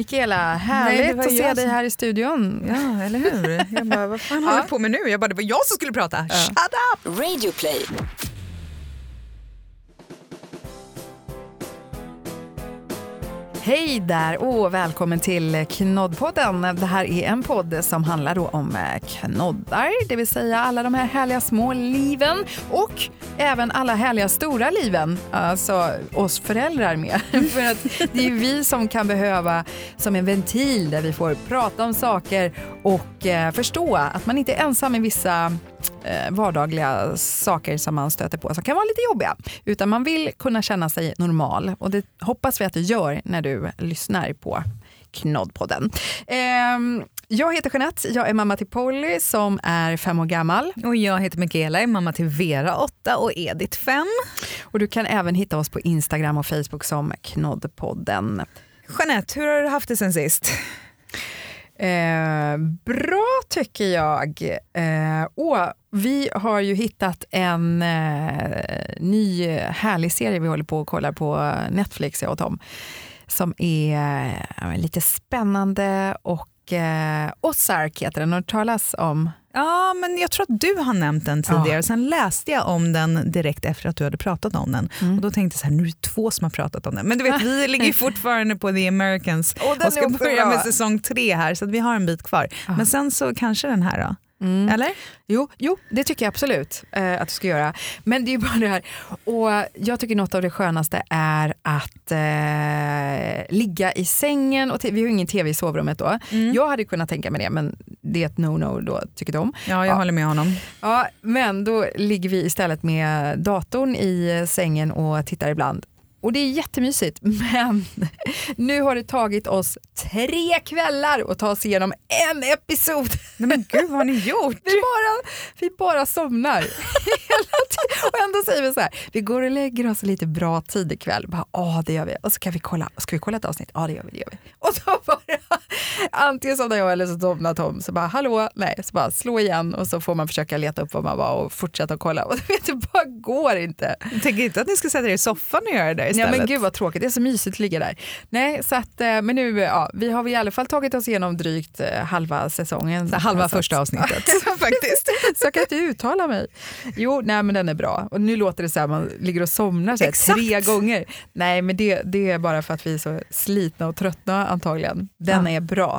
Mikaela, härligt Nej, att se jag dig här i studion. Ja, eller hur? Jag bara, vad fan håller du på med nu? Jag bara, det var jag som skulle prata. Shut up! Radioplay. Hej där och välkommen till Knoddpodden. Det här är en podd som handlar då om eh, knoddar, det vill säga alla de här härliga små liven och även alla härliga stora liven, alltså oss föräldrar med. För att det är vi som kan behöva som en ventil där vi får prata om saker och eh, förstå att man inte är ensam i vissa vardagliga saker som man stöter på som kan vara lite jobbiga. Utan man vill kunna känna sig normal och det hoppas vi att du gör när du lyssnar på Knoddpodden. Ehm, jag heter Jeanette, jag är mamma till Polly som är fem år gammal. Och jag heter Mikaela, är mamma till Vera, 8 och Edith, 5. Och du kan även hitta oss på Instagram och Facebook som Knoddpodden. Jeanette, hur har du haft det sen sist? Eh, bra tycker jag. Eh, och vi har ju hittat en eh, ny härlig serie vi håller på att kolla på Netflix, jag och Tom, som är eh, lite spännande och eh, Ozark heter den. Har du talas om? Ja, men jag tror att du har nämnt den tidigare. Sen läste jag om den direkt efter att du hade pratat om den. Mm. Och då tänkte jag så här, nu är det två som har pratat om den. Men du vet, vi ligger fortfarande på The Americans Och och ska börja bra. med säsong tre här, så att vi har en bit kvar. Ja. Men sen så kanske den här då? Mm. Eller? Jo, jo, det tycker jag absolut eh, att du ska göra. Men det är ju bara det här. Och jag tycker något av det skönaste är att eh, ligga i sängen. Och vi har ju ingen tv i sovrummet då. Mm. Jag hade kunnat tänka mig det, men det är ett no-no då, tycker de. Ja, jag Ja. håller med honom. Ja, men då ligger vi istället med datorn i sängen och tittar ibland. Och det är jättemysigt, men nu har det tagit oss tre kvällar att ta oss igenom en episod. Nej, men gud, vad har ni gjort? Vi bara, vi bara somnar hela tiden. Och ändå säger vi så här, vi går och lägger oss lite bra tid ikväll. Bara, Ja, det gör vi. Och så kan vi kolla, ska vi kolla ett avsnitt? Ja, det gör vi. Det gör vi. Och så bara, antingen somnar jag eller så somnar Tom. Så bara, hallå, nej, så bara slå igen och så får man försöka leta upp vad man var och fortsätta kolla. Och vet, det bara går inte. Jag tänker inte att ni ska sätta er i soffan och göra det där Ja, istället. men gud vad tråkigt, det är så mysigt att ligga där. Nej, så att, eh, men nu, ja, vi har i alla fall tagit oss igenom drygt eh, halva säsongen. Så halva Så att- första avsnittet faktiskt. Så jag kan inte uttala mig. Jo, nej men den är bra. Och nu låter det så här, man ligger och somnar så här, Exakt. tre gånger. Nej, men det, det är bara för att vi är så slitna och tröttna antagligen. Den Ja. är bra.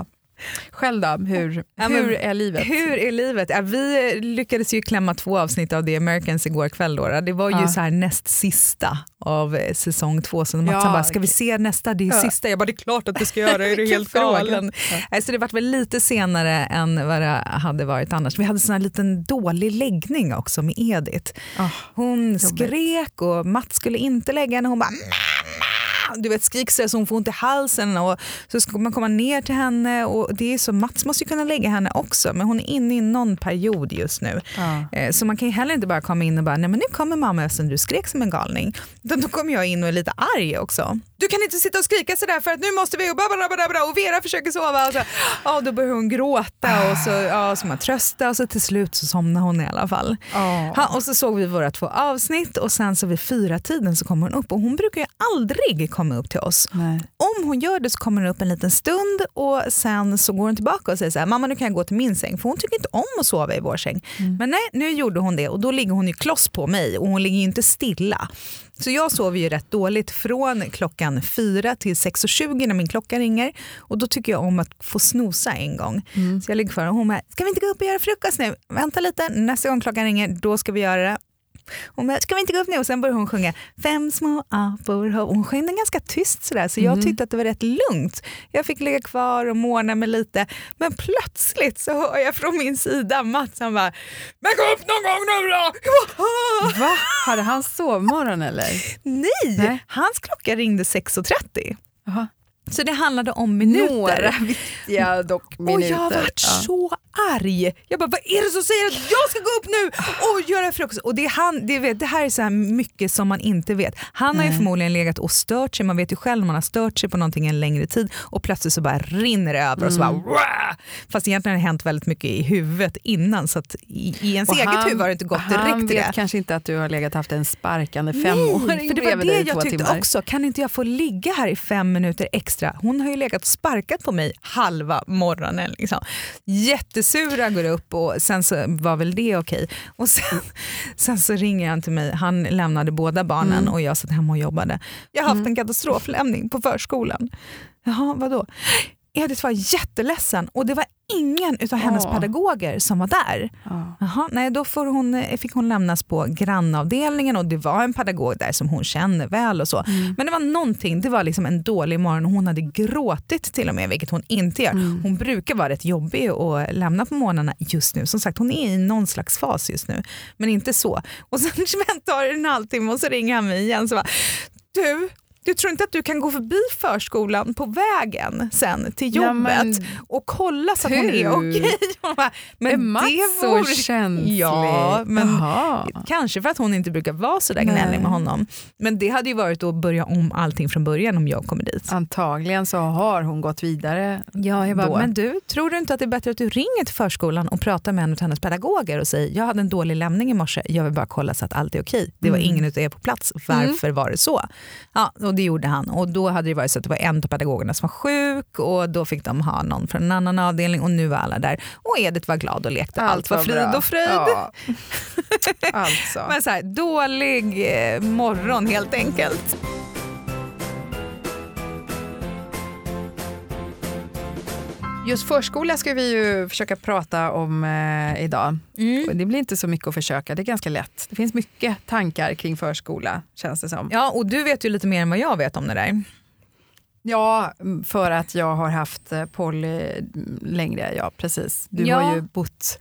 Själv då, hur, Ja, men hur är livet? Hur är livet? Ja, vi lyckades ju klämma två avsnitt av The Americans igår kväll. Då. Det var ju Ja. så här näst sista av eh, säsong två. Så Mats Ja, bara, ska vi se nästa? Det är sista. Jag bara, det är klart att du ska göra det. Är du helt galen? Ja. Så det var väl lite senare än vad det hade varit annars. Vi hade sån här liten dålig läggning också med Edith. Ah, Hon skrek och Mats skulle inte lägga henne. Hon bara! Du vet, skrik så hon får ont i halsen och så ska man komma ner till henne och det är så Mats måste ju kunna lägga henne också men hon är inne i någon period just nu. ja. Eh, Så man kan ju heller inte bara komma in och bara nej men nu kommer mamma eftersom du skrek som en galning. Då, då kommer jag in och är lite arg också. Du kan inte sitta och skrika sådär för att nu måste vi och, Vera försöker sova. Och så, ja, då börjar hon gråta och så, ja, så man tröstar och så till slut så somnar hon i alla fall. Ja. Ha, och så såg vi våra två avsnitt och sen så vid fyra tiden så kommer hon upp och hon brukar ju aldrig komma upp till oss. Nej. Om hon gör det så kommer hon upp en liten stund och sen så går hon tillbaka och säger så här, mamma nu kan jag gå till min säng för hon tycker inte om att sova i vår säng. Men nej, nu gjorde hon det och då ligger hon ju kloss på mig och hon ligger ju inte stilla. Så jag sover ju rätt dåligt från klockan fyra till 6.20 när min klocka ringer och då tycker jag om att få snosa en gång. Så jag ligger kvar och hon bara, ska vi inte gå upp och göra frukost nu? Vänta lite, nästa gång klockan ringer då ska vi göra det. Hon bara, ska vi inte gå upp nu? Och sen börjar hon sjunga Fem små apor har-" och Hon sjöng den ganska tyst sådär så jag tyckte att det var rätt lugnt. Jag fick ligga kvar och måna mig lite. Men plötsligt så hör jag från min sida Mats han bara Men gå upp någon gång nu då! Va? Hade han sovmorgon eller? Nej, Nej. hans klocka ringde 6.30. Jaha. Så det handlade om minuter. Några viktiga dock Och minuter. jag varit Ja. så arg. Jag bara, vad är det som säger att jag ska gå upp nu och göra frukost? Och det, är han, det, vet, det här är så här mycket som man inte vet. Han har ju Nej. förmodligen legat och stört sig, man vet ju själv man har stört sig på någonting en längre tid och plötsligt så bara rinner det över och så bara Mm. "Wah!" Fast egentligen har det hänt väldigt mycket i huvudet innan så att i, i ens Och eget han- huvud har det inte gått Han direkt till vet det. kanske inte att du har legat och haft en sparkande Nej, femåring för det var det jag tyckte timmar. också. Kan inte jag få ligga här i fem minuter extra extra. Hon har ju legat och sparkat på mig halva morgonen. Liksom. Jättesura går upp och sen så var väl det okej. Och sen, sen så ringer han till mig, han lämnade båda barnen Mm. och jag satt hemma och jobbade. Jag har haft Mm. en katastroflämning på förskolan. Jaha, vadå? Edith var jätteledsen och det var ingen av hennes Åh. pedagoger som var där. Ja. Jaha, nej, då får hon, eh, fick hon lämnas på grannavdelningen och det var en pedagog där som hon känner väl och så. Mm. Men det var någonting, det var liksom en dålig morgon och hon hade gråtit till och med, vilket hon inte gör. Mm. Hon brukar vara rätt jobbig att lämna på morgnarna just nu. Som sagt, hon är i någon slags fas just nu, men inte så. Och sen tar det en halvtimme och så ringer han mig igen. Så bara, du, du tror inte att du kan gå förbi förskolan på vägen sen till jobbet Ja, men och kolla så att hon är okej? Bara, är Mats så vore- känslig? Ja, men. Kanske för att hon inte brukar vara så där gnällig med honom. Men det hade ju varit att börja om allting från början om jag kommer dit. Antagligen så har hon gått vidare. Ja, jag bara, då. men du, tror du inte att det är bättre att du ringer till förskolan och pratar med en av hennes pedagoger och säger jag hade en dålig lämning i morse, jag vill bara kolla så att allt är okej. Det var Mm. ingen av er på plats, varför var det så? Ja, och det gjorde han. Och då hade det varit så att det var en av pedagogerna som var sjuk och då fick de ha någon från en annan avdelning och nu var alla där. Och Edith var glad och lekte. Allt, var frid bra. och fröjd. Ja. alltså. Men så här, dålig eh, morgon helt enkelt. Just förskola ska vi ju försöka prata om eh, idag. Och Det blir inte så mycket att försöka, det är ganska lätt. Det finns mycket tankar kring förskola känns det som. Ja, och du vet ju lite mer än vad jag vet om det där. Ja, för att jag har haft eh, Polly längre, ja precis. Du Ja. har ju bott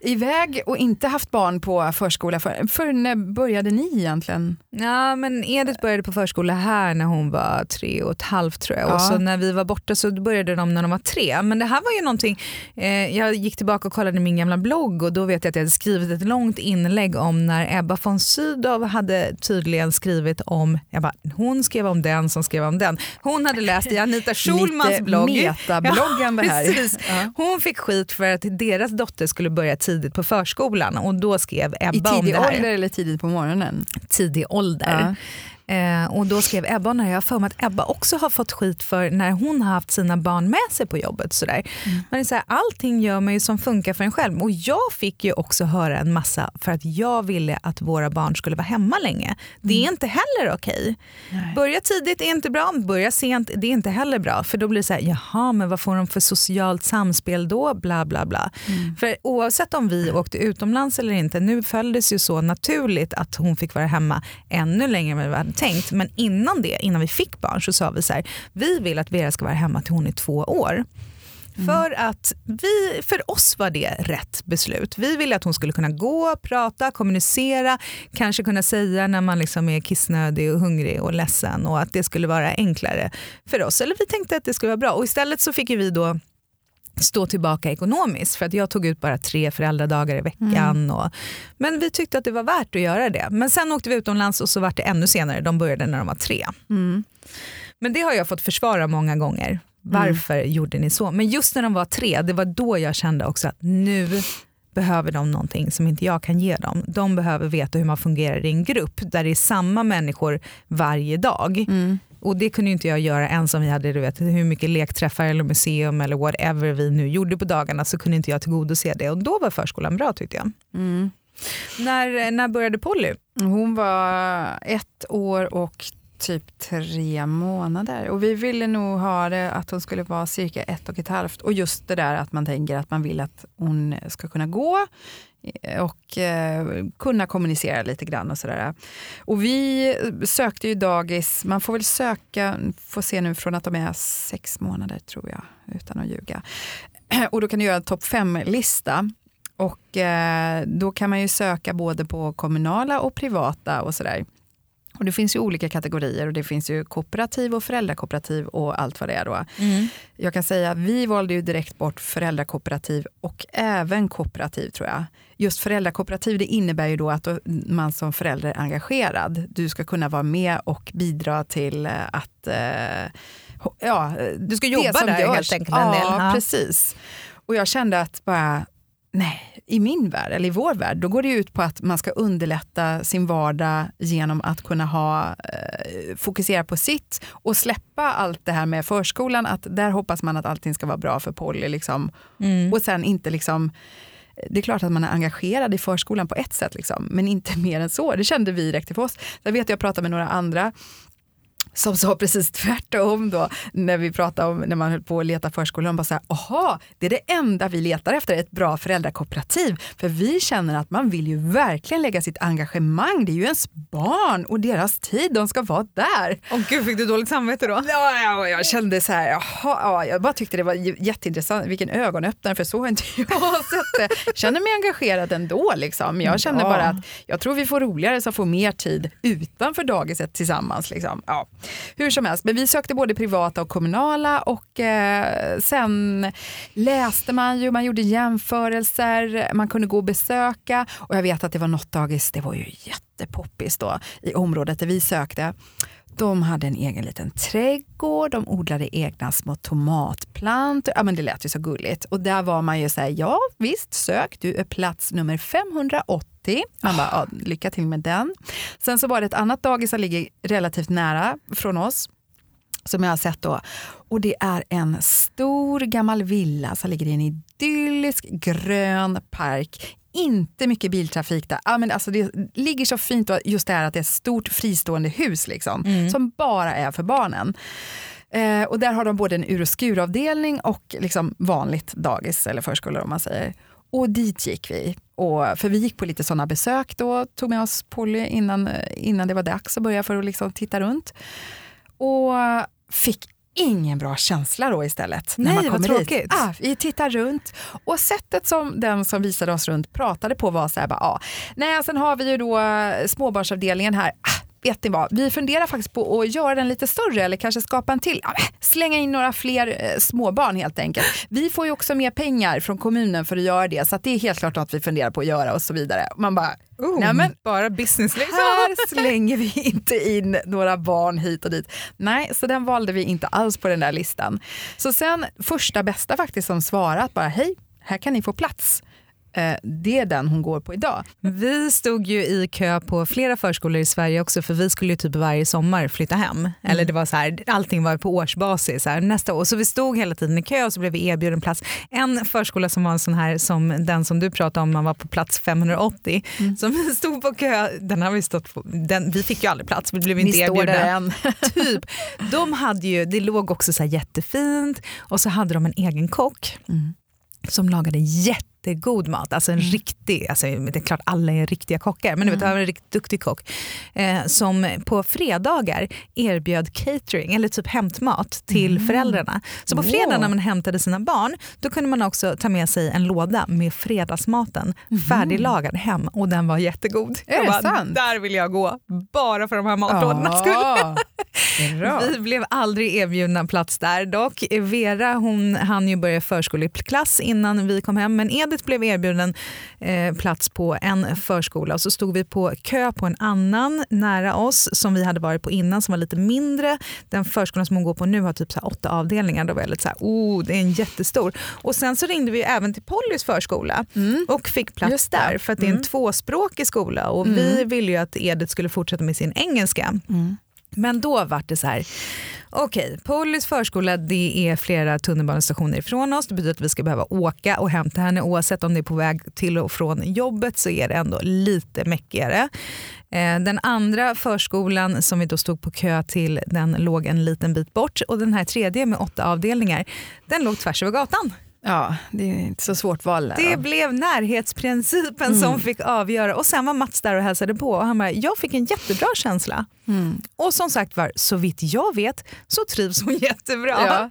iväg och inte haft barn på förskola. För, för när började ni egentligen? Ja, men Edith började på förskola här när hon var tre och ett halvt tror jag. Ja. Och så när vi var borta så började de när de var tre. Men det här var ju någonting, eh, jag gick tillbaka och kollade min gamla blogg och då vet jag att jag hade skrivit ett långt inlägg om när Ebba von Sydow hade tydligen skrivit om, jag bara, hon skrev om den som skrev om den. Hon hade läst i Anita Schulmans Lite blogg. metabloggande här. precis. Ja. Hon fick skit för att deras dotter skulle börja tidigt på förskolan och då skrev Ebba I om tidig det här. ålder eller tidigt på morgonen? Tidig ålder. Eh, och då skrev Ebba, när jag för mig att Ebba också har fått skit för när hon har haft sina barn med sig på jobbet. Sådär. Mm. Men det är här, allting gör man ju som funkar för en själv. Och jag fick ju också höra en massa för att jag ville att våra barn skulle vara hemma länge. Det är inte heller okej. Mm. Nej. Börja tidigt är inte bra, börja sent det är inte heller bra. För då blir det så här, jaha men vad får de för socialt samspel då? Bla bla bla. Mm. För oavsett om vi åkte utomlands eller inte, nu följdes ju så naturligt att hon fick vara hemma ännu längre än tänkt. Men innan det, innan vi fick barn så sa vi så här, vi vill att Vera ska vara hemma till hon är två år. För att vi, för oss var det rätt beslut. Vi ville att hon skulle kunna gå, prata, kommunicera, kanske kunna säga när man liksom är kissnödig och hungrig och ledsen och att det skulle vara enklare för oss. Eller vi tänkte att det skulle vara bra och istället så fick ju vi då stå tillbaka ekonomiskt för att jag tog ut bara tre föräldradagar i veckan. Och, men vi tyckte att det var värt att göra det. Men sen åkte vi utomlands och så var det ännu senare, de började när de var tre. Mm. Men det har jag fått försvara många gånger. Varför gjorde ni så? Men just när de var tre, det var då jag kände också att nu behöver de någonting som inte jag kan ge dem. De behöver veta hur man fungerar i en grupp där det är samma människor varje dag. Mm. Och det kunde inte jag göra ens om vi hade du vet, hur mycket lekträffar eller museum eller whatever vi nu gjorde på dagarna så kunde inte jag tillgodose det. Och då var förskolan bra tyckte jag. Mm. När, när började Polly? Hon var ett år och typ tre månader. Och vi ville nog ha det att hon skulle vara cirka ett och ett halvt. Och just det där att man tänker att man vill att hon ska kunna gå Eh, och eh, kunna kommunicera lite grann och sådär. Och vi sökte ju dagis, man får väl söka, får se nu från att de är sex månader tror jag, utan att ljuga. Och då kan du göra en topp fem-lista. Och eh, då kan man ju söka både på kommunala och privata och sådär. Och det finns ju olika kategorier och det finns ju kooperativ och föräldrakooperativ och allt vad det är då. Jag kan säga att vi valde ju direkt bort föräldrakooperativ och även kooperativ tror jag. Just föräldrakooperativ det innebär ju då att man som förälder är engagerad. Du ska kunna vara med och bidra till eh, att eh, ja, Du ska jobba där görs. helt enkelt. Ja. precis. Och jag kände att bara Nej, i min värld, eller i vår värld, då går det ut på att man ska underlätta sin vardag genom att kunna ha, eh, fokusera på sitt och släppa allt det här med förskolan. Att där hoppas man att allting ska vara bra för Polly. Liksom. Mm. Och sen inte liksom det är klart att man är engagerad i förskolan på ett sätt, liksom, men inte mer än så. Det kände vi direkt för oss. Jag vet jag pratade med några andra som sa precis tvärtom då när vi pratade om när man höll på att leta förskola. De bara så här, aha, det är det enda vi letar efter, ett bra föräldrakooperativ. För vi känner att man vill ju verkligen lägga sitt engagemang, det är ju ens barn och deras tid, de ska vara där. Åh gud, fick du dåligt samvete då? Ja, ja, jag kände så här, jaha, ja, jag bara tyckte det var jätteintressant, vilken ögonöppnare, för så har inte jag sett det. Känner mig engagerad ändå. Liksom. Jag känner Ja. bara att jag tror vi får roligare som får mer tid utanför dagiset tillsammans. Liksom. Ja. Hur som helst, men vi sökte både privata och kommunala och eh, sen läste man ju, man gjorde jämförelser, man kunde gå och besöka och jag vet att det var något dagis, det var ju jättepoppis då i området där vi sökte. De hade en egen liten trädgård, de odlade egna små tomatplantor. Ja, men det lät ju så gulligt. Och där var man ju så här, ja visst, sök, du är plats nummer 580. Man bara, ja, lycka till med den. Sen så var det ett annat dagis som ligger relativt nära från oss som jag har sett då. Och det är en stor gammal villa som ligger i en idyllisk grön park. Inte mycket biltrafik där. Ja, men alltså det ligger så fint och just det här att det är ett stort fristående hus liksom, som bara är för barnen. Eh, och där har de både en ur och skuravdelning och liksom vanligt dagis eller förskola om man säger. Och dit gick vi. Och, för vi gick på lite sådana besök då, tog med oss Polly innan, innan det var dags att börja för att liksom titta runt. Och fick ingen bra känsla då istället. när Nej, man vad kommer tråkigt. Dit. Ah, vi tittar runt och sättet som den som visade oss runt pratade på var så här, bara, ah, nej, sen har vi ju då eh, småbarnsavdelningen här. Ah, vet ni vad, vi funderar faktiskt på att göra den lite större eller kanske skapa en till. Slänga in några fler eh, småbarn helt enkelt. Vi får ju också mer pengar från kommunen för att göra det så att det är helt klart något vi funderar på att göra och så vidare. Man bara, Oh, nej men bara business liksom. här slänger vi inte in några barn hit och dit. Nej, så den valde vi inte alls på den där listan. Så sen första bästa faktiskt som svarat bara hej, här kan ni få plats. Eh, det är den hon går på idag. Vi stod ju i kö på flera förskolor i Sverige också för vi skulle ju typ varje sommar flytta hem. Eller det var så här, allting var på årsbasis. Så här, nästa år. Så vi stod hela tiden i kö och så blev vi erbjuden plats. En förskola som var en sån här som den som du pratade om, man var på plats 580. Som vi stod på kö, den har vi stått på, den, vi fick ju aldrig plats, vi blev inte står erbjudna. där än. typ. De hade ju, det låg också så här jättefint och så hade de en egen kock som lagade jättegod mat. Alltså en riktig, alltså det är klart alla är riktiga kockar, men du vet, var en riktigt duktig kock eh, som på fredagar erbjöd catering eller typ hämtmat till föräldrarna. Så på fredag när man hämtade sina barn då kunde man också ta med sig en låda med fredagsmaten färdiglagad hem och den var jättegod. Är Jag det bara, sant? Där vill jag gå, bara för de här matlådorna skull. Ja, bra. Vi blev aldrig erbjudna plats där. Dock, Vera hon hann ju börja förskoleklass innan vi kom hem men Edith blev erbjuden eh, plats på en förskola och så stod vi på kö på en annan nära oss som vi hade varit på innan som var lite mindre. Den förskolan som hon går på nu har typ så åtta avdelningar. Då var jag lite så här, oh, det är en jättestor. Och sen så ringde vi även till Pollys förskola och fick plats där för att det är en tvåspråkig skola och vi ville ju att Edith skulle fortsätta med sin engelska. Men då var det så här, okej, Pollys förskola det är flera tunnelbanestationer ifrån oss. Det betyder att vi ska behöva åka och hämta henne oavsett om det är på väg till och från jobbet så är det ändå lite mäckigare. Eh, den andra förskolan som vi då stod på kö till den låg en liten bit bort och den här tredje med åtta avdelningar den låg tvärs över gatan. Ja, det är inte så svårt val där. Det då. blev närhetsprincipen som fick avgöra och sen var Mats där och hälsade på och han bara, jag fick en jättebra känsla. Och som sagt var, så vitt jag vet så trivs hon jättebra. Ja.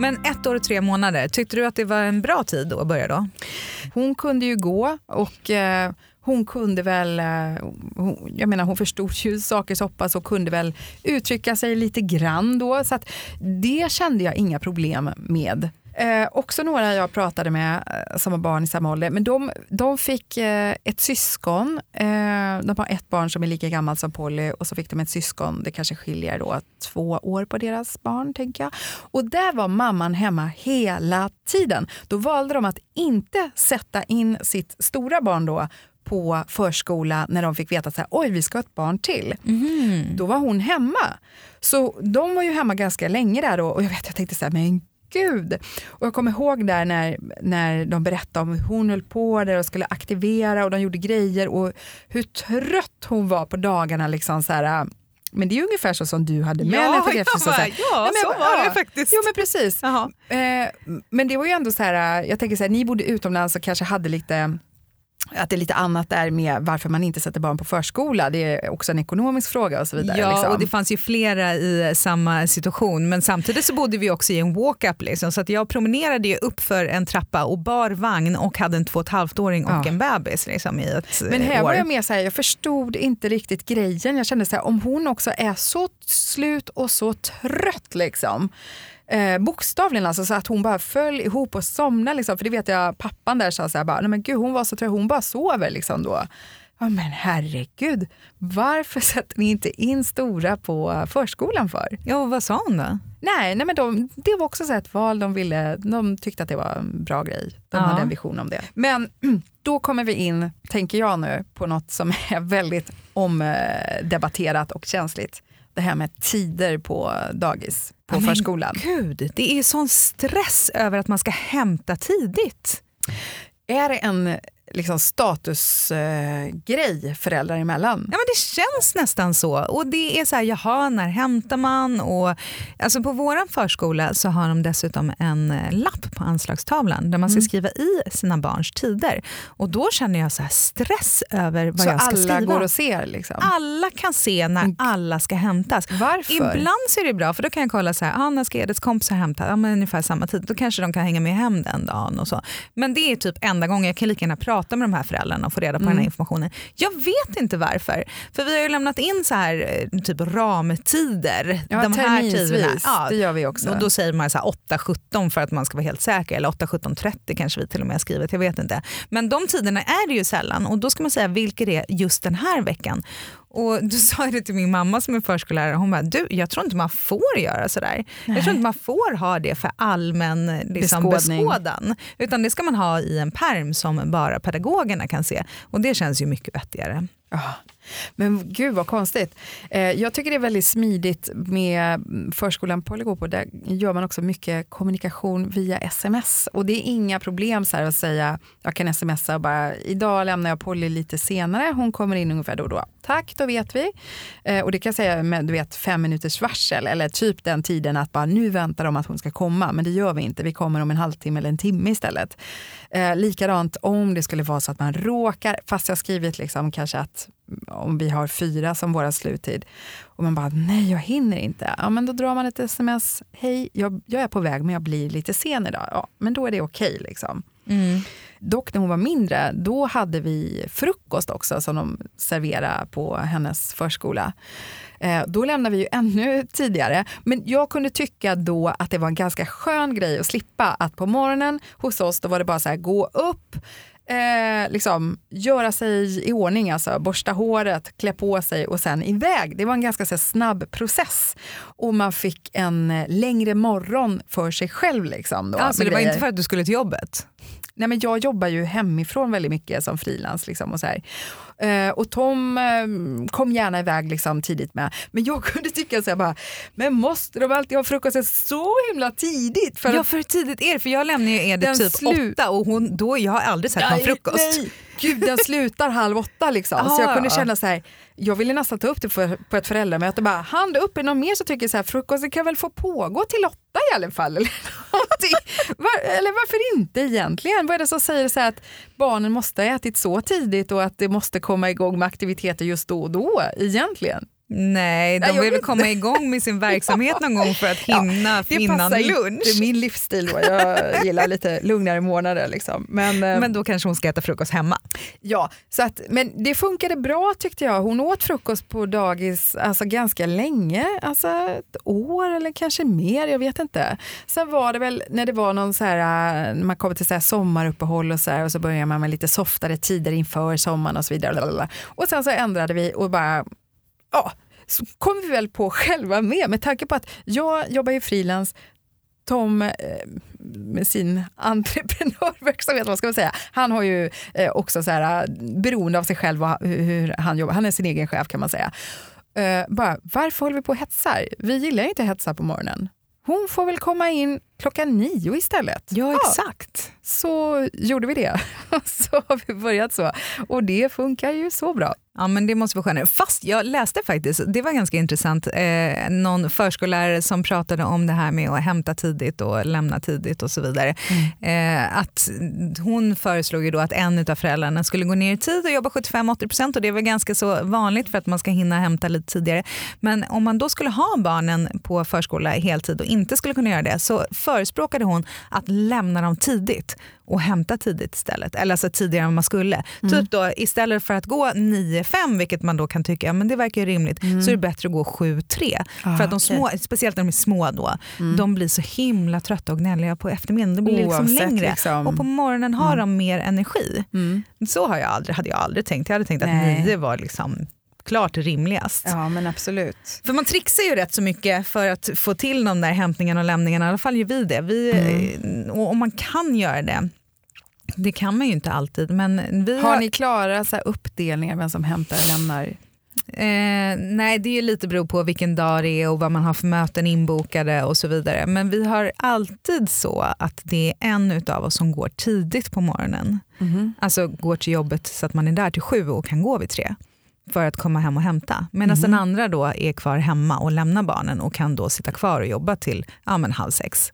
Men ett år och tre månader, tyckte du att det var en bra tid då att börja då? Hon kunde ju gå och eh, hon kunde väl, eh, hon, jag menar hon förstod ju saker så pass och kunde väl uttrycka sig lite grann då. Så att det kände jag inga problem med. Eh, också några jag pratade med eh, som har barn i samma ålder, men de, de fick eh, ett syskon. Eh, de har ett barn som är lika gammalt som Polly och så fick de ett syskon, det kanske skiljer då två år på deras barn tänker jag. Och där var mamman hemma hela tiden. Då valde de att inte sätta in sitt stora barn då på förskola när de fick veta att oj vi ska ha ett barn till. Då var hon hemma. Så de var ju hemma ganska länge där då, och jag vet jag tänkte så här, men gud. Och jag kommer ihåg där när, när de berättade om hur hon höll på där och skulle aktivera och de gjorde grejer och hur trött hon var på dagarna. Liksom så här, men det är ungefär så som du hade med Ja, jag efter så bara, här, ja, Nej, men så var bara, det faktiskt. Jo men precis. Eh, men det var ju ändå så här, jag tänker så här, ni bodde utomlands och kanske hade lite att det är lite annat där med varför man inte sätter barn på förskola. Det är också en ekonomisk fråga och så vidare. Ja, liksom. och det fanns ju flera i samma situation. Men samtidigt så bodde vi också i en walk-up. Liksom, så att jag promenerade ju upp för en trappa och bar vagn och hade en två och ett halvt-åring och Ja. en bebis liksom, i ett Men här år. var jag mer så här, jag förstod inte riktigt grejen. Jag kände så här, om hon också är så slut och så trött liksom. Eh, bokstavligen alltså, så att hon bara föll ihop och somnade. Liksom. För det vet jag, pappan där sa så här, bara, nej men gud hon var så trött, hon bara sover liksom då. Ja, men herregud, varför sätter ni inte in stora på förskolan för? Ja, vad sa hon då? Nej, nej men de, det var också så ett val de ville, de tyckte att det var en bra grej. De Ja. hade en vision om det. Men då kommer vi in, tänker jag nu, på något som är väldigt omdebatterat och känsligt. Det här med tider på dagis, på Ja, förskolan. Gud, det är sån stress över att man ska hämta tidigt. Är det en liksom, statusgrej eh, föräldrar emellan? Ja, men det känns nästan så. Och det är så här, jaha, när hämtar man? Och, alltså på vår förskola så har de dessutom en eh, lapp på anslagstavlan där man ska Mm. skriva i sina barns tider. Och då känner jag så stress över vad Så jag ska alla skriva. går och ser? Liksom. Alla kan se när alla ska hämtas. Varför? Ibland så är det bra för då kan jag kolla så här, ah, när ska Ediths kompisar hämta? Ja, men ungefär samma tid. Då kanske de kan hänga med hem den dagen. och så. Men det är typ enda gången jag kan lika gärna prata med de här föräldrarna och få reda på den här informationen. Jag vet inte varför. För vi har ju lämnat in så här eh, typ ramtider. Ja, de här tiderna. Ja, Det gör vi också. och då säger man så här 8-17 för att man ska vara helt säker. Eller 8-17-30 kanske vi till och med har skrivit. Jag vet inte. Men de tiderna är det ju sällan. Och då ska man säga vilka det är just den här veckan. Och du sa det till min mamma som är förskollärare. Hon bara, du jag tror inte man får göra sådär. Jag tror inte man får ha det för allmän liksom, beskådan. Utan det ska man ha i en perm som bara pedagogerna kan se. Och det känns ju mycket vettigare. Ja. Men gud vad konstigt. Eh, jag tycker det är väldigt smidigt med mm, förskolan Polly går på. Där gör man också mycket kommunikation via sms. Och det är inga problem så här att säga, jag kan smsa och bara, idag lämnar jag Polly lite senare, hon kommer in ungefär då och då. Tack, då vet vi. Eh, och det kan jag säga med du vet, fem minuters varsel eller typ den tiden att bara nu väntar de att hon ska komma, men det gör vi inte. Vi kommer om en halvtimme eller en timme istället. Eh, likadant om det skulle vara så att man råkar, fast jag har skrivit liksom kanske att om vi har fyra som våra sluttid och man bara nej jag hinner inte. Ja men då drar man ett sms, hej jag, jag är på väg men jag blir lite sen idag. Ja men då är det okej liksom. Dock när hon var mindre, då hade vi frukost också som de serverade på hennes förskola. Eh, då lämnade vi ju ännu tidigare. Men jag kunde tycka då att det var en ganska skön grej att slippa att på morgonen hos oss då var det bara så här gå upp, eh, liksom, göra sig i ordning, alltså borsta håret, klä på sig och sen iväg. Det var en ganska här, snabb process och man fick en eh, längre morgon för sig själv. Liksom, då, Alltså, det var inte för att du skulle till jobbet? Nej, men jag jobbar ju hemifrån väldigt mycket som frilans. Liksom, och, så här. Eh, och Tom eh, kom gärna iväg liksom, tidigt med. Men jag kunde tycka så här, bara, men måste de alltid ha frukosten så himla tidigt? För Ja för tidigt är det? För jag lämnar ju Den typ åtta och hon, då, jag har aldrig sett någon frukost. Nej, gud den slutar halv åtta liksom. så jag Ah. kunde känna så här, jag ville nästan ta upp det för, på ett föräldramöte bara, hand upp, är någon mer som tycker så här, frukosten kan väl få pågå till åtta i alla fall? Eller. Var, eller varför inte egentligen? Vad är det som säger så att barnen måste ha ätit så tidigt och att det måste komma igång med aktiviteter just då och då egentligen? Nej, de Nej, vill väl komma igång med sin verksamhet någon gång för att hinna Det innan passar lunch. inte min livsstil då. Jag gillar lite lugnare månader. Liksom. Men, eh, Men då kanske hon ska äta frukost hemma. Ja, så att, men det funkade bra tyckte jag. Hon åt frukost på dagis alltså, ganska länge, alltså ett år eller kanske mer, jag vet inte. Sen var det väl när det var någon så här, när man kommer till så här sommaruppehåll och så här, och så börjar man med lite softare tider inför sommaren och så vidare. Och sen så ändrade vi och bara, ja, så kom vi väl på själva med, med tanke på att jag jobbar ju frilans Tom eh, med sin entreprenörverksamhet, vad ska man säga, han har ju eh, också så här, eh, beroende av sig själv och hur, han jobbar, han är sin egen chef kan man säga. Eh, bara, varför håller vi på och hetsar? Vi gillar ju inte hetsa på morgonen. Hon får väl komma in klockan nio istället. Ja, exakt. Så gjorde vi det. så har vi börjat så. Och det funkar ju så bra. Ja, men det måste vara skönare. Fast jag läste faktiskt, det var ganska intressant, eh, någon förskollärare som pratade om det här med att hämta tidigt och lämna tidigt och så vidare. Eh, att hon föreslog ju då att en av föräldrarna skulle gå ner i tid och jobba 75-80% och det är väl ganska så vanligt för att man ska hinna hämta lite tidigare. Men om man då skulle ha barnen på förskola heltid och inte skulle kunna göra det så förespråkade hon att lämna dem tidigt och hämta tidigt istället. Eller alltså tidigare än man skulle. Typ då istället för att gå 9-5, vilket man då kan tycka ja, men det verkar ju rimligt, så är det bättre att gå 7-3. Ah, för att de små, speciellt när de är små då, de blir så himla trötta och gnälliga på eftermiddagen. Det blir liksom Oavsett, längre. liksom. Och på morgonen har de mer energi. Mm. Så har jag aldrig, hade jag aldrig tänkt. Jag hade tänkt Nej. att 9 var liksom klart rimligast. Ja, men absolut. För man trixar ju rätt så mycket för att få till de där hämtningarna och lämningarna. I alla fall gör vi det. Vi, Mm. och om man kan göra det, det kan man ju inte alltid. Men vi Har ni klara så här uppdelningar, vem som hämtar och lämnar? Eh, nej, det är lite beror på vilken dag det är och vad man har för möten inbokade och så vidare. Men vi har alltid så att det är en utav oss som går tidigt på morgonen. Alltså går till jobbet så att man är där till sju och kan gå vid tre för att komma hem och hämta. Medan den andra då är kvar hemma och lämnar barnen och kan då sitta kvar och jobba till ja, men halv sex.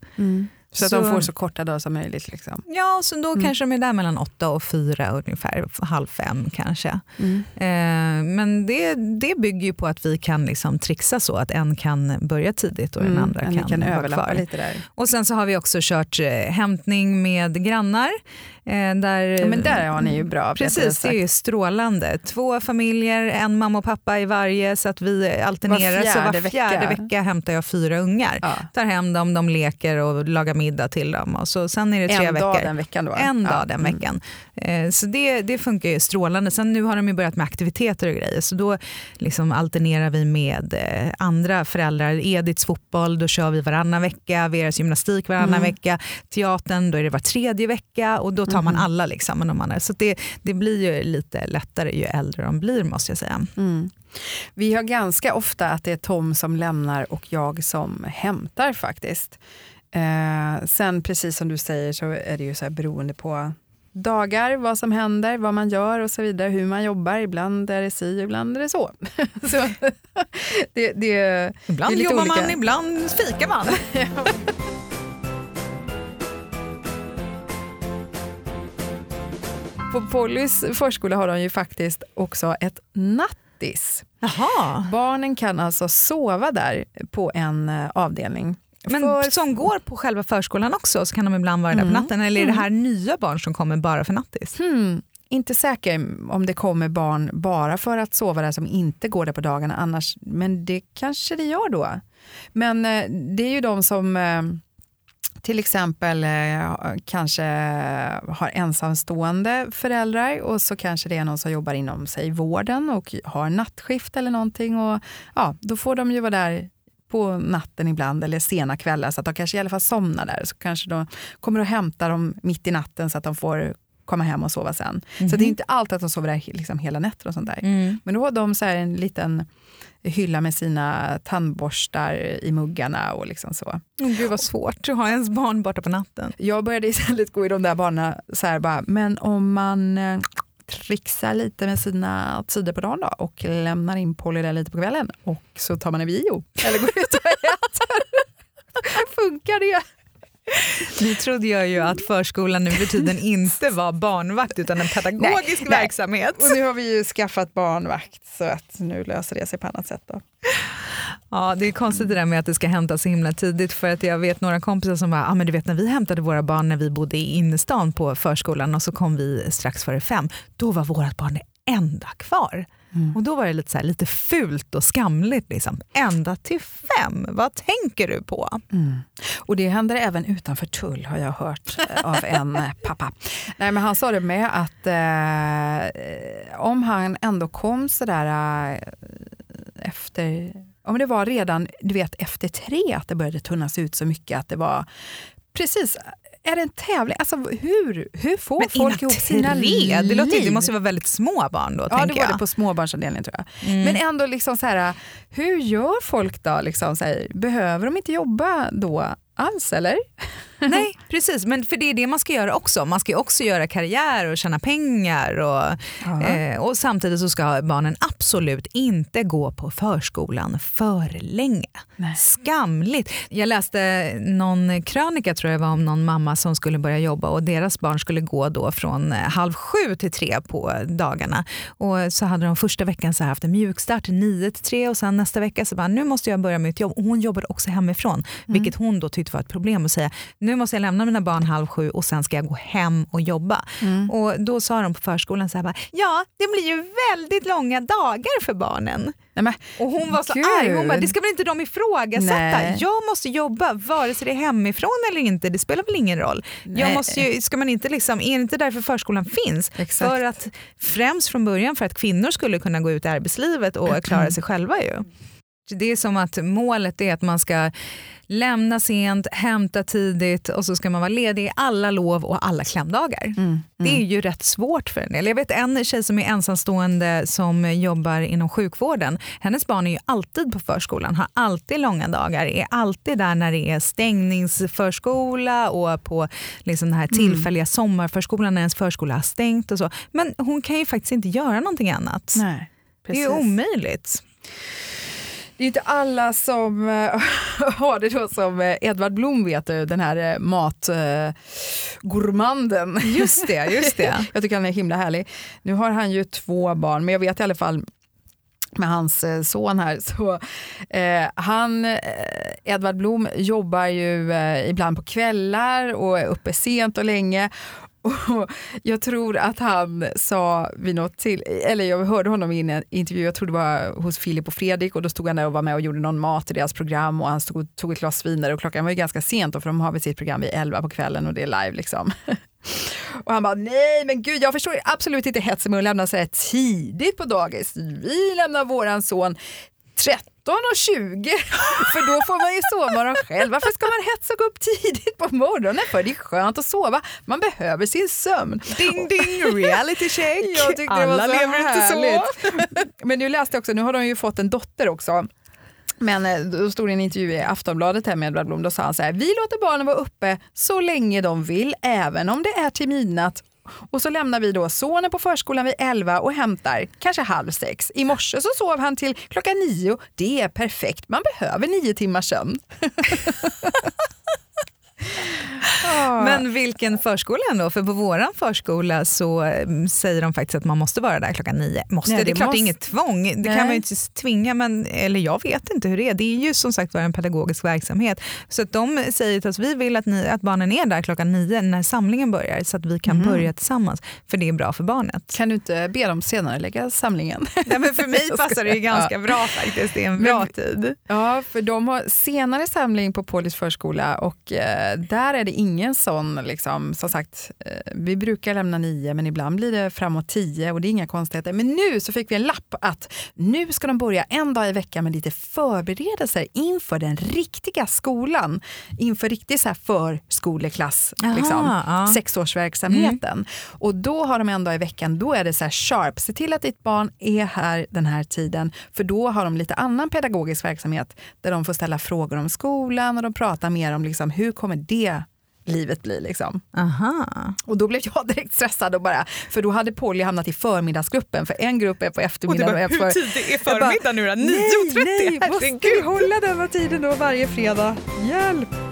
Så att Så- de får så korta dagar som möjligt. Liksom. Ja, så då kanske de är där mellan åtta och fyra ungefär, halv fem kanske. Mm. Eh, men det, det bygger ju på att vi kan liksom trixa så att en kan börja tidigt och den andra Mm, ni kan, kan överlappa kvar. lite där. Och sen så har vi också kört eh, hämtning med grannar. Eh, där, Ja, men där har ni ju bra Precis, det är ju strålande. Två familjer, en mamma och pappa i varje så att vi alternerar. Var så var fjärde vecka. vecka. hämtar jag fyra ungar. Ja. Tar hem dem, de leker och lagar middag till dem. Och så, sen är det tre En veckor. dag den veckan då? En Ja. dag den Mm. veckan. Eh, så det, det funkar ju strålande. Sen nu har de ju börjat med aktiviteter och grejer. Så då liksom alternerar vi med eh, andra föräldrar. Ediths fotboll, då kör vi varannan vecka. Veras gymnastik varannan Mm. vecka. Teatern, då är det var tredje vecka. Och då tar man Mhm. alla. Liksom, med de andra. Så det, det blir ju lite lättare ju äldre de blir måste jag säga. Mm. Vi har ganska ofta att det är Tom som lämnar och jag som hämtar faktiskt. Eh, sen precis som du säger så är det ju så här beroende på dagar, vad som händer, vad man gör och så vidare, hur man jobbar. Ibland är det si, ibland är det så. så det, det, Ibland Det är jobbar olika. man, ibland fikar man. på Pollys förskola har de ju faktiskt också ett nattis. Jaha. Barnen kan alltså sova där på en eh, avdelning. Men För- som går på själva förskolan också så kan de ibland vara där på Mm. natten. Eller är det här nya barn som kommer bara för nattis? Hmm, inte säker om det kommer barn bara för att sova där som inte går där på dagarna annars, men det kanske det gör då. Men eh, det är ju de som eh, till exempel eh, kanske har ensamstående föräldrar och så kanske det är någon som jobbar inom sig vården och har nattskift eller någonting. Och, ja, då får de ju vara där på natten ibland eller sena kvällar så att de kanske i alla fall somnar där. Så kanske de kommer och hämtar dem mitt i natten så att de får komma hem och sova sen. Så det är inte alltid att de sover där liksom hela nätter och sånt där. Men då har de så här en liten hylla med sina tandborstar i muggarna och liksom så. Oh, gud vad svårt att ha ens barn borta på natten. Jag började istället gå i de där banorna så här bara, men om man eh, trixar lite med sina tider på dagen då och lämnar in Polly där lite på kvällen och så tar man en bio eller går ut och äter. Funkar det? Nu trodde jag ju att förskolan nu för tiden inte var barnvakt utan en pedagogisk Nej, nej. verksamhet. Och nu har vi ju skaffat barnvakt så att nu löser det sig på annat sätt. Då. Ja, det är konstigt det där med att det ska hämtas så himla tidigt för att jag vet några kompisar som bara, ah, men du vet när vi hämtade våra barn när vi bodde i innerstan på förskolan och så kom vi strax före fem, då var vårt barn det enda kvar. Och då var det lite, så här, lite fult och skamligt. Liksom. Ända till fem, vad tänker du på? Och det händer även utanför tull har jag hört eh, av en eh, pappa. Nej, men han sa det med att eh, om han ändå kom sådär eh, efter, om det var redan du vet, efter tre att det började tunnas ut så mycket att det var precis är det en tävling? Alltså, hur, hur får Men folk ihop sina tre, det, låter, det liv? måste vara väldigt små barn då. Ja, det var jag. det på småbarnsavdelningen tror jag. Mm. Men ändå, liksom så här, hur gör folk då? Liksom, så här, behöver de inte jobba då alls eller? Nej, precis. Men för det är det man ska göra också. Man ska också göra karriär och tjäna pengar. Och, eh, och samtidigt så ska barnen absolut inte gå på förskolan för länge. Nej. Skamligt. Jag läste någon krönika tror jag var om någon mamma som skulle börja jobba och deras barn skulle gå då från eh, halv sju till tre på dagarna. Och så hade de första veckan så haft en mjukstart nio till tre och sen nästa vecka så bara nu måste jag börja mitt jobb. Och hon jobbade också hemifrån vilket hon då tyckte var ett problem att säga nu måste jag lämna mina barn halv sju och sen ska jag gå hem och jobba. Och då sa de på förskolan så här bara, ja det blir ju väldigt långa dagar för barnen. Nej, men, Och hon var så Gud. arg. Hon bara, det ska väl inte de ifrågasätta? Nej. Jag måste jobba vare sig det är hemifrån eller inte. Det spelar väl ingen roll. Jag måste ju, ska man inte liksom, är det inte därför förskolan finns? Exakt. För att, främst från början för att kvinnor skulle kunna gå ut i arbetslivet och klara sig själva. ju. Det är som att målet är att man ska lämna sent, hämta tidigt och så ska man vara ledig i alla lov och alla klämdagar. Det är ju rätt svårt för en del. Jag vet en tjej som är ensamstående som jobbar inom sjukvården. Hennes barn är ju alltid på förskolan, har alltid långa dagar, är alltid där när det är stängningsförskola och på liksom den här tillfälliga sommarförskolan när ens förskola har stängt och så. Men hon kan ju faktiskt inte göra någonting annat. nej, Det är ju omöjligt. Det är inte alla som eh, har det då som eh, Edvard Blom vet du, den här eh, matgourmanden. Just det, just det. jag tycker han är himla härlig. Nu har han ju två barn, men jag vet i alla fall med hans son här. Så, eh, han, eh, Edvard Blom jobbar ju eh, ibland på kvällar och är uppe sent och länge. Och jag tror att han sa vid något till, eller jag hörde honom i en intervju, jag tror det var hos Filip och Fredrik och då stod han där och var med och gjorde någon mat i deras program och han stod och tog ett glas viner och klockan var ju ganska sent då, för de har väl sitt program vid 11 på kvällen och det är live liksom. Och han bara, nej men gud jag förstår absolut inte hetsen med att lämna så här tidigt på dagis. Vi lämnar våran son 13 och 20, för då får man ju sovmorgon själv. Varför ska man hetsa och gå upp tidigt på morgonen för? Det är skönt att sova, man behöver sin sömn. Ding ding, reality check. Jag tyckte det Alla var så lever inte så. härligt. Men nu läste jag också, nu har de ju fått en dotter också. Men eh, då stod det en intervju i Aftonbladet här med Edvard Blom, då sa han så här, vi låter barnen vara uppe så länge de vill, även om det är till midnatt. Och så lämnar vi då sonen på förskolan vid 11 och hämtar kanske halv sex. I morse så sov han till klockan nio. Det är perfekt, man behöver nio timmars sömn. Men vilken förskola ändå? För på våran förskola så eh, säger de faktiskt att man måste vara där klockan nio. Måste, Nej, det är det klart måste- det är inget tvång, det Nej. kan man ju inte tvinga, men, eller jag vet inte hur det är. Det är ju som sagt var en pedagogisk verksamhet. Så att de säger till oss, vi vill att, ni, att barnen är där klockan nio när samlingen börjar så att vi kan börja tillsammans, för det är bra för barnet. Kan du inte be dem senare lägga samlingen? Nej, men för mig passar det ju ganska bra faktiskt, det är en Men- bra tid. Ja, för de har senare samling på Paulis förskola och eh, där är det ingen sån, liksom, som sagt, eh, vi brukar lämna nio men ibland blir det framåt tio och det är inga konstigheter. Men nu så fick vi en lapp att nu ska de börja en dag i veckan med lite förberedelser inför den riktiga skolan. Inför riktig så här förskoleklass, Aha, liksom, ja. sexårsverksamheten. Och då har de en dag i veckan, då är det så här sharp, se till att ditt barn är här den här tiden. För då har de lite annan pedagogisk verksamhet där de får ställa frågor om skolan och de pratar mer om liksom, hur kommer det livet bli. Liksom. Aha. Och då blev jag direkt stressad och bara, för då hade Polly hamnat i förmiddagsgruppen för en grupp är på eftermiddagen och, en för... tidigt är Jag bara, förmiddag nu då? 9.30? Nej, nej, måste vi hålla den här tiden då varje fredag? Hjälp!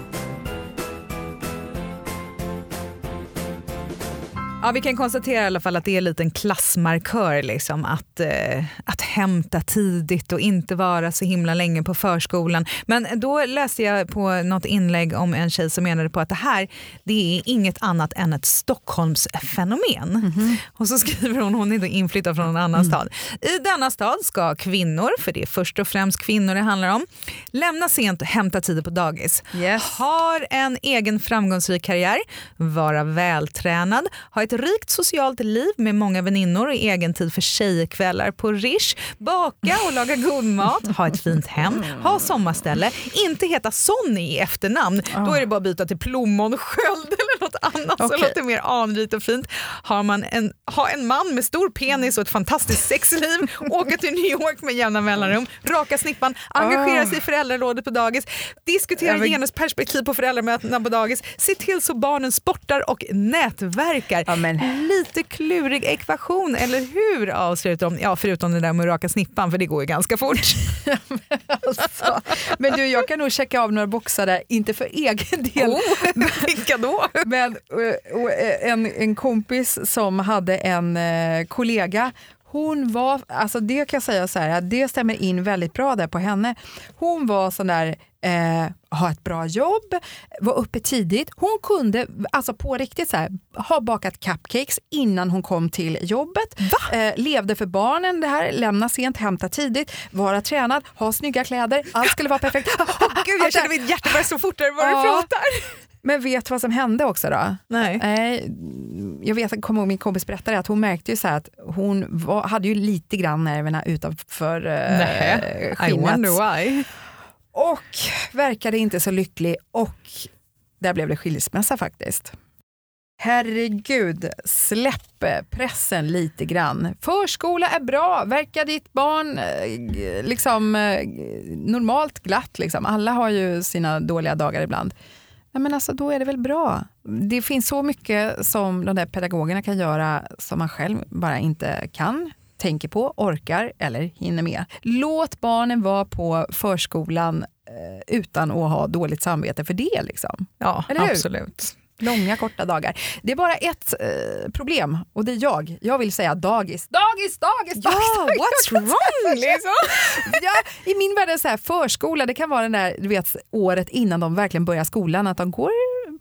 Ja, vi kan konstatera i alla fall att det är en liten klassmarkör liksom, att, eh, att hämta tidigt och inte vara så himla länge på förskolan. Men då läste jag på något inlägg om en tjej som menade på att det här det är inget annat än ett Stockholmsfenomen. Mm-hmm. Och så skriver hon, hon är då inflyttad från en annan mm. stad. I denna stad ska kvinnor, för det är först och främst kvinnor det handlar om, lämna sent och hämta tider på dagis. Yes. Har en egen framgångsrik karriär, vara vältränad, ha ett rikt socialt liv med många väninnor och egen tid för tjejkvällar på Rish, baka och laga god mat, ha ett fint hem, ha sommarställe, inte heta Sonny i efternamn. Då är det bara att byta till Plommon Sköld eller något annat okay. som låter mer anrikt och fint. Har man en, ha en man med stor penis och ett fantastiskt sexliv, åka till New York med jämna mellanrum, raka snippan, engagera oh. sig i föräldrarådet på dagis, diskutera genusperspektiv på föräldramötena på dagis, se till så barnen sportar och nätverkar. Ja, men... Lite klurig ekvation, eller hur? Avslutar de. Ja, förutom det där med att raka snippan, för det går ju ganska fort. men, alltså. men du, jag kan nog checka av några boxar där, inte för egen del. Oh, vilka då? Men en, en kompis som hade en eh, kollega hon var, alltså det kan jag säga så här, det stämmer in väldigt bra där på henne. Hon var sån där, eh, ha ett bra jobb, var uppe tidigt. Hon kunde alltså på riktigt så här, ha bakat cupcakes innan hon kom till jobbet. Eh, levde för barnen, det här, lämna sent, hämta tidigt, vara tränad, ha snygga kläder. Allt skulle vara perfekt. oh, Gud, jag känner mitt hjärta börja slå fortare vad ja. du pratar. Men vet du vad som hände också då? Nej. Nej jag vet, kommer ihåg min kompis berättade att hon märkte ju så att hon var, hade ju lite grann nerverna utanför eh, skinnet. I wonder why. Och verkade inte så lycklig och där blev det skilsmässa faktiskt. Herregud, släpp eh, pressen lite grann. Förskola är bra, verkar ditt barn eh, liksom eh, normalt glatt? Liksom. Alla har ju sina dåliga dagar ibland. Nej, men alltså, då är det väl bra. Det finns så mycket som de där pedagogerna kan göra som man själv bara inte kan, tänker på, orkar eller hinner med. Låt barnen vara på förskolan eh, utan att ha dåligt samvete för det. Liksom. Ja, absolut. Långa korta dagar. Det är bara ett eh, problem och det är jag. Jag vill säga dagis, dagis, dagis, dagis. Ja, what's wrong liksom? ja, I min värld är så här, förskola, det kan vara den där du vet, året innan de verkligen börjar skolan, att de går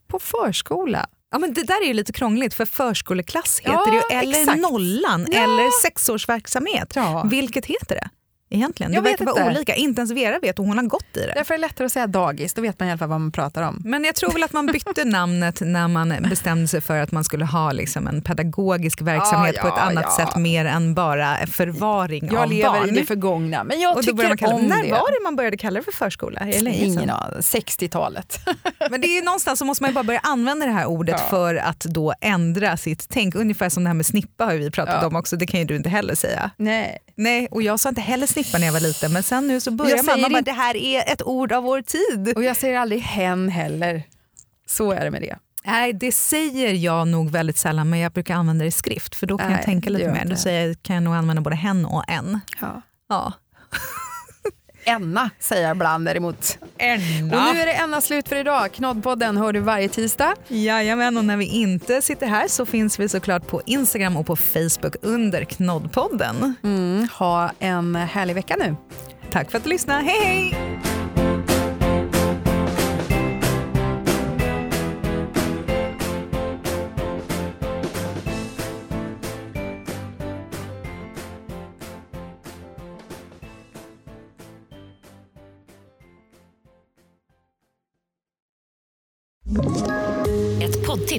på förskola. Ja, men det där är ju lite krångligt för förskoleklass heter ja, det ju, eller exakt. nollan ja. eller sexårsverksamhet. Ja. Vilket heter det? Egentligen? Jag det verkar vara olika. Inte ens Vera vet och hon har gått i det. Därför är det lättare att säga dagis, då vet man i alla fall vad man pratar om. Men jag tror väl att man bytte namnet när man bestämde sig för att man skulle ha liksom en pedagogisk verksamhet ja, ja, på ett annat ja. sätt mer än bara förvaring jag av barn. Jag lever i det förgångna, men jag tycker man kalla, om när det. var det man började kalla det för förskola? Ingen aning, 60-talet. men det är någonstans så måste man bara börja använda det här ordet för att då ändra sitt tänk. Ungefär som det här med snippa har vi pratat om också, det kan ju du inte heller säga. Nej. Nej, och jag sa inte heller snippa när jag var liten men sen nu så börjar man, man bara, det här är ett ord av vår tid. Och jag säger aldrig hen heller. Så är det med det. Nej, det säger jag nog väldigt sällan men jag brukar använda det i skrift för då kan Nej, jag tänka lite mer. Då säger jag, kan jag nog använda både hen och en. Ja. ja. Enna säger jag ibland däremot. Enna. Och nu är det Enna slut för idag. Knoddpodden hör du varje tisdag. Jajamän, och när vi inte sitter här så finns vi såklart på Instagram och på Facebook under Knoddpodden. Mm, ha en härlig vecka nu. Tack för att du lyssnade. Hej hej!